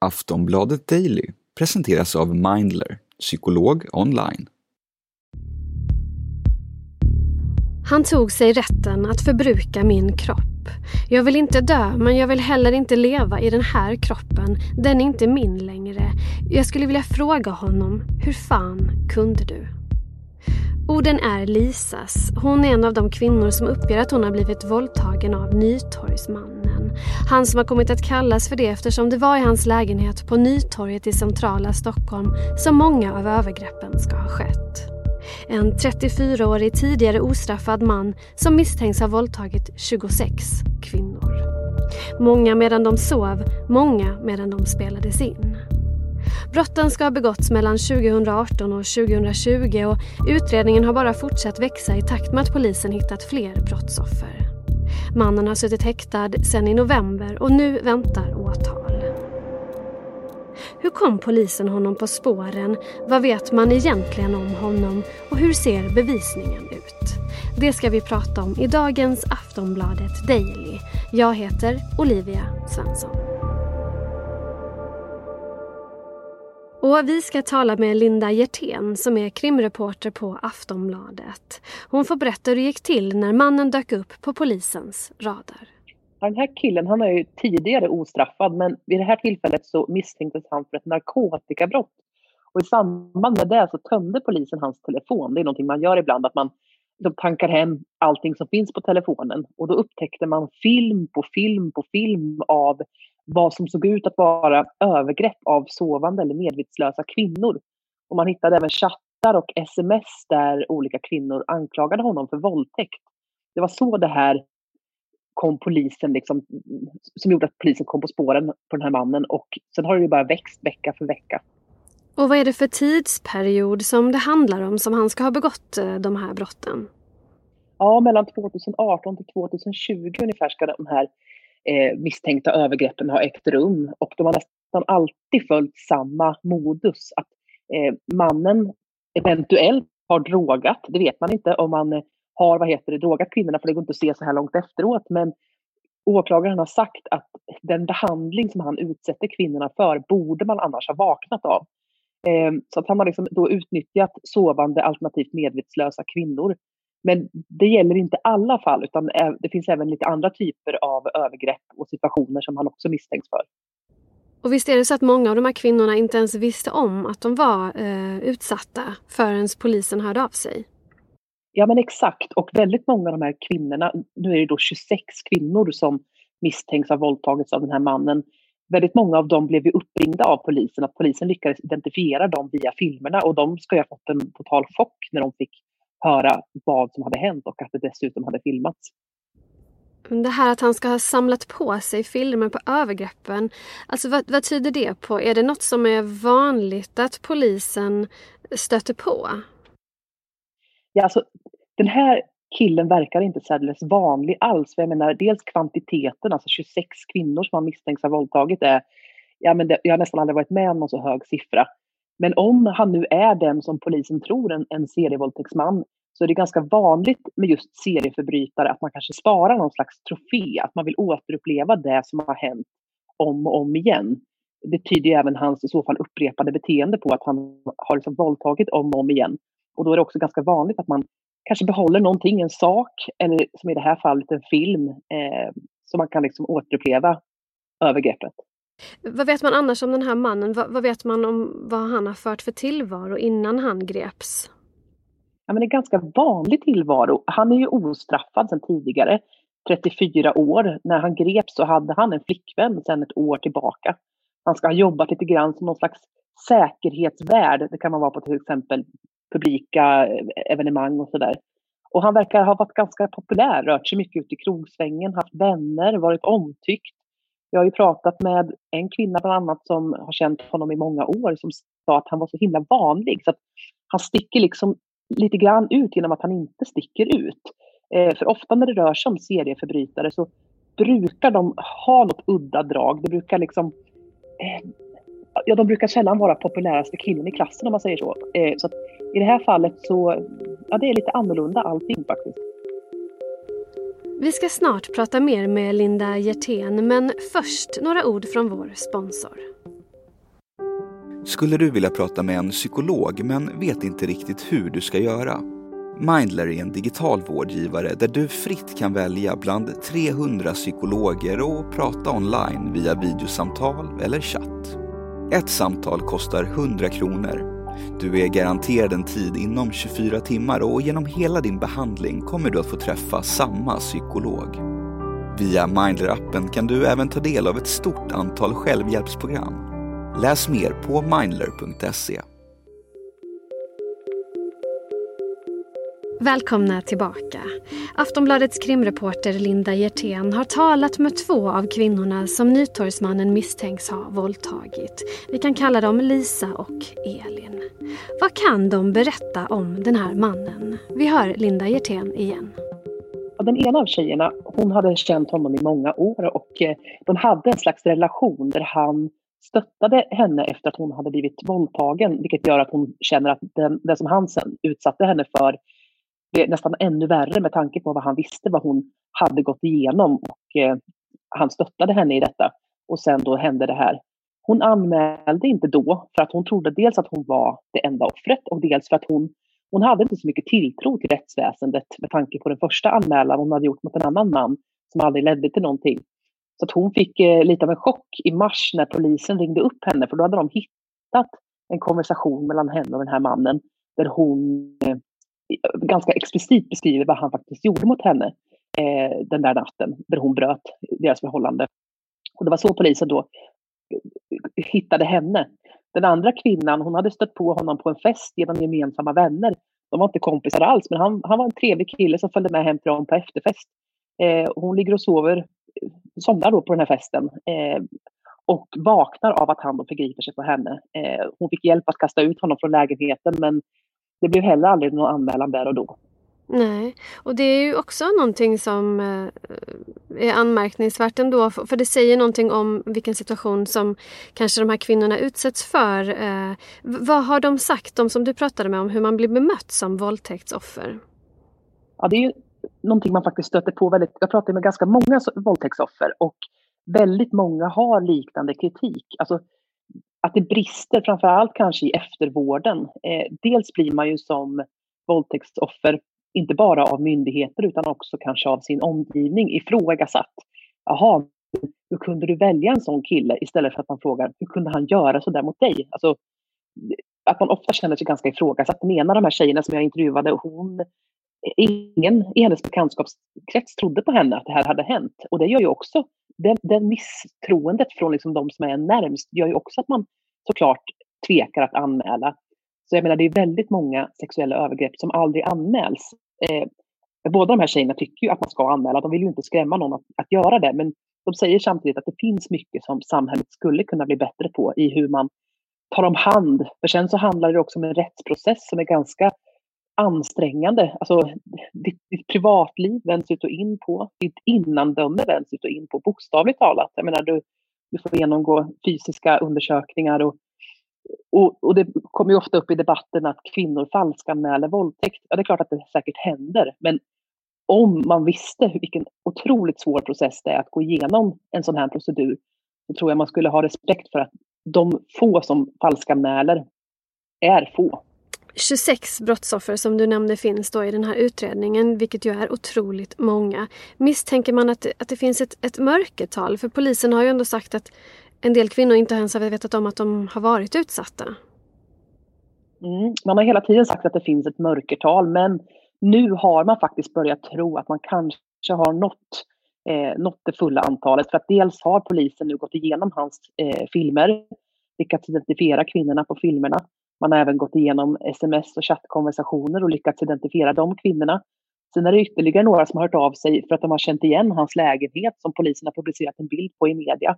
Aftonbladet Daily presenteras av Mindler, psykolog online. Han tog sig rätten att förbruka min kropp. Jag vill inte dö, men jag vill heller inte leva i den här kroppen. Den är inte min längre. Jag skulle vilja fråga honom, hur fan kunde du? Orden är Lisas. Hon är en av de kvinnor som uppger att hon har blivit våldtagen av han som har kommit att kallas för det eftersom det var i hans lägenhet på Nytorget i centrala Stockholm som många av övergreppen ska ha skett. En 34-årig tidigare ostraffad man som misstänks ha våldtagit 26 kvinnor. Många medan de sov, många medan de spelades in. Brotten ska ha begåtts mellan 2018 och 2020 och utredningen har bara fortsatt växa i takt med att polisen hittat fler brottsoffer. Mannen har suttit häktad sedan i november och nu väntar åtal. Hur kom polisen honom på spåren? Vad vet man egentligen om honom? Och hur ser bevisningen ut? Det ska vi prata om i dagens Aftonbladet Daily. Jag heter Olivia Svensson. Och vi ska tala med Linda Hjertén som är krimreporter på Aftonbladet. Hon får berätta hur det gick till när mannen dök upp på polisens radar. Den här killen han är ju tidigare ostraffad men vid det här tillfället så misstänktes han för ett narkotikabrott. Och i samband med det så tömde polisen hans telefon. Det är någonting man gör ibland, att man de tankar hem allting som finns på telefonen. Och då upptäckte man film på film på film av vad som såg ut att vara övergrepp av sovande eller medvetslösa kvinnor. Och man hittade även chattar och sms där olika kvinnor anklagade honom för våldtäkt. Det var så det här kom polisen, liksom, som gjorde att polisen kom på spåren på den här mannen. Och sen har det ju bara växt vecka för vecka. Och vad är det för tidsperiod som det handlar om som han ska ha begått eh, de här brotten? Ja, mellan 2018 till 2020 ungefär ska de här eh, misstänkta övergreppen ha ägt rum. Och de har nästan alltid följt samma modus. Att eh, mannen eventuellt har drogat, det vet man inte om man eh, har vad heter det, drogat kvinnorna, för det går inte att se så här långt efteråt. Men åklagaren har sagt att den behandling som han utsätter kvinnorna för borde man annars ha vaknat av. Eh, så att han har liksom då utnyttjat sovande alternativt medvetslösa kvinnor. Men det gäller inte alla fall, utan det finns även lite andra typer av övergrepp och situationer som han också misstänks för. Och visst är det så att många av de här kvinnorna inte ens visste om att de var eh, utsatta förrän polisen hörde av sig? Ja men exakt och väldigt många av de här kvinnorna, nu är det då 26 kvinnor som misstänks ha våldtagits av den här mannen. Väldigt många av dem blev ju uppringda av polisen, att polisen lyckades identifiera dem via filmerna och de ska ju ha fått en total chock när de fick höra vad som hade hänt och att det dessutom hade filmats. Det här att han ska ha samlat på sig filmer på övergreppen, alltså vad, vad tyder det på? Är det något som är vanligt att polisen stöter på? Ja, alltså, den här killen verkar inte särdeles vanlig alls. För jag menar, dels kvantiteten, alltså 26 kvinnor som han misstänks ha våldtagit är, ja, men det, jag har nästan aldrig varit med om någon så hög siffra. Men om han nu är den som polisen tror, en, en serievåldtäktsman, så är det ganska vanligt med just serieförbrytare att man kanske sparar någon slags trofé, att man vill återuppleva det som har hänt om och om igen. Det tyder även hans i så fall upprepade beteende på att han har liksom våldtagit om och om igen. Och då är det också ganska vanligt att man kanske behåller någonting, en sak, eller som i det här fallet en film, eh, så man kan liksom återuppleva övergreppet. Vad vet man annars om den här mannen? Vad, vad, vet man om vad han har fört för tillvaro innan han greps? Ja, men en ganska vanlig tillvaro. Han är ju ostraffad sedan tidigare, 34 år. När han greps så hade han en flickvän sedan ett år tillbaka. Han ska ha jobbat lite grann som någon slags säkerhetsvärd. Det kan man vara på till exempel publika eh, evenemang och sådär. Och han verkar ha varit ganska populär, rört sig mycket ute i krogsvängen, haft vänner, varit omtyckt. Jag har ju pratat med en kvinna bland annat som har känt honom i många år som sa att han var så himla vanlig. Så att han sticker liksom lite grann ut genom att han inte sticker ut. Eh, för ofta när det rör sig om serieförbrytare så brukar de ha något udda drag. Det brukar liksom eh, ja, de brukar sällan vara populäraste killen i klassen om man säger så. Eh, så i det här fallet så, ja det är lite annorlunda allting faktiskt. Vi ska snart prata mer med Linda Hjertén, men först några ord från vår sponsor. Skulle du vilja prata med en psykolog men vet inte riktigt hur du ska göra? Mindler är en digital vårdgivare där du fritt kan välja bland 300 psykologer och prata online via videosamtal eller chatt. Ett samtal kostar 100 kronor. Du är garanterad en tid inom 24 timmar och genom hela din behandling kommer du att få träffa samma psykolog. Via Mindler-appen kan du även ta del av ett stort antal självhjälpsprogram. Läs mer på mindler.se. Välkomna tillbaka. Aftonbladets krimreporter Linda Hjertén har talat med två av kvinnorna som Nytorgsmannen misstänks ha våldtagit. Vi kan kalla dem Lisa och Elin. Vad kan de berätta om den här mannen? Vi hör Linda Hjertén igen. Den ena av tjejerna hon hade känt honom i många år och eh, de hade en slags relation där han stöttade henne efter att hon hade blivit våldtagen, vilket gör att hon känner att den, det som han sen utsatte henne för det är nästan ännu värre med tanke på vad han visste, vad hon hade gått igenom och eh, han stöttade henne i detta. Och sen då hände det här. Hon anmälde inte då för att hon trodde dels att hon var det enda offret och dels för att hon, hon hade inte så mycket tilltro till rättsväsendet med tanke på den första anmälan hon hade gjort mot en annan man som aldrig ledde till någonting. Så att hon fick eh, lite av en chock i mars när polisen ringde upp henne för då hade de hittat en konversation mellan henne och den här mannen där hon eh, ganska explicit beskriver vad han faktiskt gjorde mot henne eh, den där natten, där hon bröt deras förhållande. Och det var så polisen då eh, hittade henne. Den andra kvinnan, hon hade stött på honom på en fest genom gemensamma vänner. De var inte kompisar alls, men han, han var en trevlig kille som följde med hem till dem på efterfest. Eh, hon ligger och sover, eh, somnar då på den här festen eh, och vaknar av att han då förgriper sig på henne. Eh, hon fick hjälp att kasta ut honom från lägenheten, men det blev heller aldrig någon anmälan där och då. Nej, och det är ju också någonting som eh, är anmärkningsvärt ändå. För det säger någonting om vilken situation som kanske de här kvinnorna utsätts för. Eh, vad har de sagt, de som du pratade med om hur man blir bemött som våldtäktsoffer? Ja, det är ju någonting man faktiskt stöter på väldigt. Jag pratar med ganska många våldtäktsoffer och väldigt många har liknande kritik. Alltså, att det brister framför allt kanske i eftervården. Eh, dels blir man ju som våldtäktsoffer, inte bara av myndigheter utan också kanske av sin omgivning, ifrågasatt. Jaha, hur kunde du välja en sån kille? Istället för att man frågar, hur kunde han göra så där mot dig? Alltså, eh, att man ofta känner sig ganska ifrågasatt. Den ena av de här tjejerna som jag intervjuade, hon, eh, ingen i hennes bekantskapskrets trodde på henne att det här hade hänt. Och det gör ju också den, den misstroendet från liksom de som är närmst gör ju också att man såklart tvekar att anmäla. Så jag menar, det är väldigt många sexuella övergrepp som aldrig anmäls. Eh, båda de här tjejerna tycker ju att man ska anmäla. De vill ju inte skrämma någon att, att göra det. Men de säger samtidigt att det finns mycket som samhället skulle kunna bli bättre på i hur man tar om hand. För sen så handlar det också om en rättsprocess som är ganska ansträngande. Alltså, ditt, ditt, privatliv vänds ut och in på. Ditt innandöme vänds ut och in på, bokstavligt talat. Jag menar, du, du får genomgå fysiska undersökningar och, och, och det kommer ju ofta upp i debatten att kvinnor falskanmäler våldtäkt. Ja, det är klart att det säkert händer, men om man visste vilken otroligt svår process det är att gå igenom en sån här procedur, så tror jag man skulle ha respekt för att de få som falskanmäler är få. 26 brottsoffer som du nämnde finns då i den här utredningen, vilket ju är otroligt många. Misstänker man att, att det finns ett, ett mörkertal? För polisen har ju ändå sagt att en del kvinnor inte ens har vetat om att de har varit utsatta. Mm, man har hela tiden sagt att det finns ett mörkertal, men nu har man faktiskt börjat tro att man kanske har nått, eh, nått det fulla antalet. För att dels har polisen nu gått igenom hans eh, filmer, lyckats identifiera kvinnorna på filmerna. Man har även gått igenom sms och chattkonversationer och lyckats identifiera de kvinnorna. Sen är det ytterligare några som har hört av sig för att de har känt igen hans lägenhet som polisen har publicerat en bild på i media.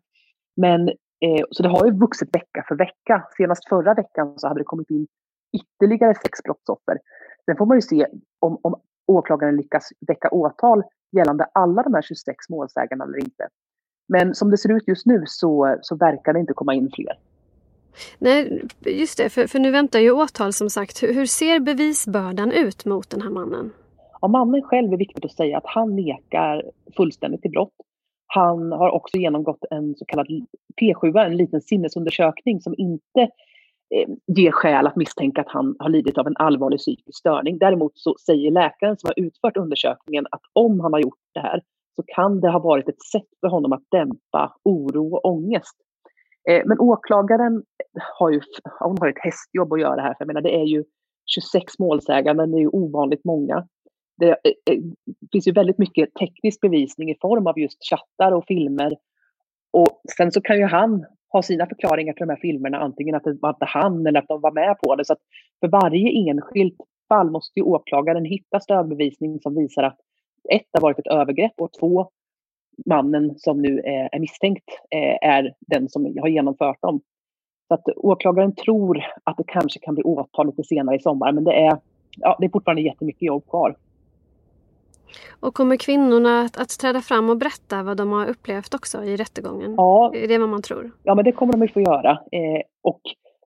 Men, eh, så det har ju vuxit vecka för vecka. Senast förra veckan så hade det kommit in ytterligare sex brottsoffer. Sen får man ju se om, om åklagaren lyckas väcka åtal gällande alla de här 26 målsägarna eller inte. Men som det ser ut just nu så, så verkar det inte komma in fler. Nej, just det. För, för nu väntar ju åtal som sagt. Hur, hur ser bevisbördan ut mot den här mannen? Ja, mannen själv är viktigt att säga att han nekar fullständigt till brott. Han har också genomgått en så kallad P7, en liten sinnesundersökning som inte eh, ger skäl att misstänka att han har lidit av en allvarlig psykisk störning. Däremot så säger läkaren som har utfört undersökningen att om han har gjort det här så kan det ha varit ett sätt för honom att dämpa oro och ångest. Eh, men åklagaren har ju hon har ett hästjobb att göra här, för jag menar det är ju 26 målsäganden, det är ju ovanligt många. Det eh, eh, finns ju väldigt mycket teknisk bevisning i form av just chattar och filmer. Och sen så kan ju han ha sina förklaringar till de här filmerna, antingen att det var inte han eller att de var med på det. Så att för varje enskilt fall måste ju åklagaren hitta stödbevisning som visar att ett, det har varit ett övergrepp och två, mannen som nu är, misstänkt är den som har genomfört dem. Så att åklagaren tror att det kanske kan bli åtal lite senare i sommar, men det är, ja, det är fortfarande jättemycket jobb kvar. Och kommer kvinnorna att, att träda fram och berätta vad de har upplevt också i rättegången? Ja. Är det vad man tror? Ja, men det kommer de att få göra. Eh, och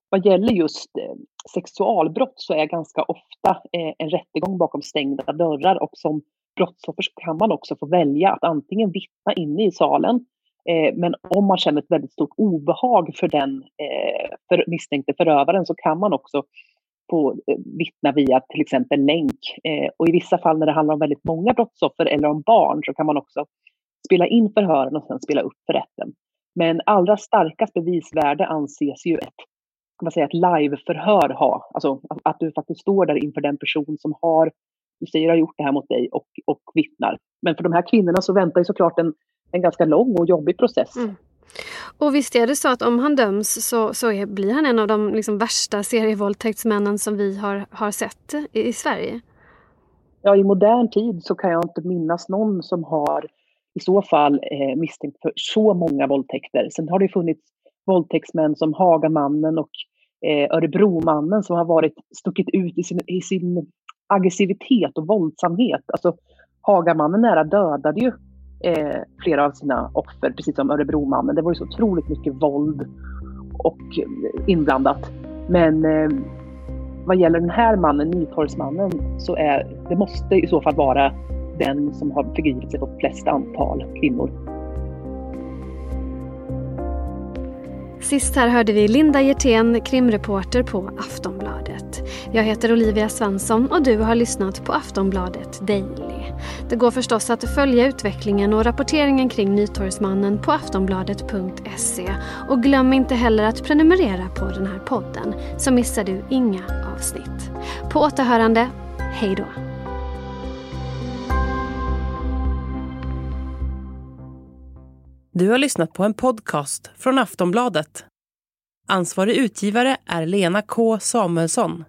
vad gäller just eh, sexualbrott så är ganska ofta eh, en rättegång bakom stängda dörrar och som brottsoffer så kan man också få välja att antingen vittna inne i salen eh, men om man känner ett väldigt stort obehag för den eh, för misstänkte förövaren så kan man också få eh, vittna via till exempel länk. Eh, och i vissa fall när det handlar om väldigt många brottsoffer eller om barn så kan man också spela in förhören och sen spela upp för rätten. Men allra starkast bevisvärde anses ju ett, kan man säga, ett liveförhör ha. Alltså att du faktiskt står där inför den person som har, du säger har gjort det här mot dig och, och vittnar. Men för de här kvinnorna så väntar ju såklart en, en ganska lång och jobbig process. Mm. Och visst är det så att om han döms så, så är, blir han en av de liksom värsta serievåldtäktsmännen som vi har, har sett i, i Sverige? Ja, i modern tid så kan jag inte minnas någon som har i så fall eh, misstänkt för så många våldtäkter. Sen har det funnits våldtäktsmän som Hagamannen och eh, Örebromannen som har varit stuckit ut i sin, i sin aggressivitet och våldsamhet. Alltså, Hagamannen nära dödade ju eh, flera av sina offer, precis som Örebromannen. Det var ju så otroligt mycket våld och eh, inblandat. Men eh, vad gäller den här mannen, Nytorgsmannen, så är det måste i så fall vara den som har förgripit sig på flest antal kvinnor. Sist här hörde vi Linda Hjertén, krimreporter på Aftonbladet. Jag heter Olivia Svensson och du har lyssnat på Aftonbladet Daily. Det går förstås att följa utvecklingen och rapporteringen kring Nytorgsmannen på aftonbladet.se. Och glöm inte heller att prenumerera på den här podden så missar du inga avsnitt. På återhörande, hej då! Du har lyssnat på en podcast från Aftonbladet. Ansvarig utgivare är Lena K Samuelsson.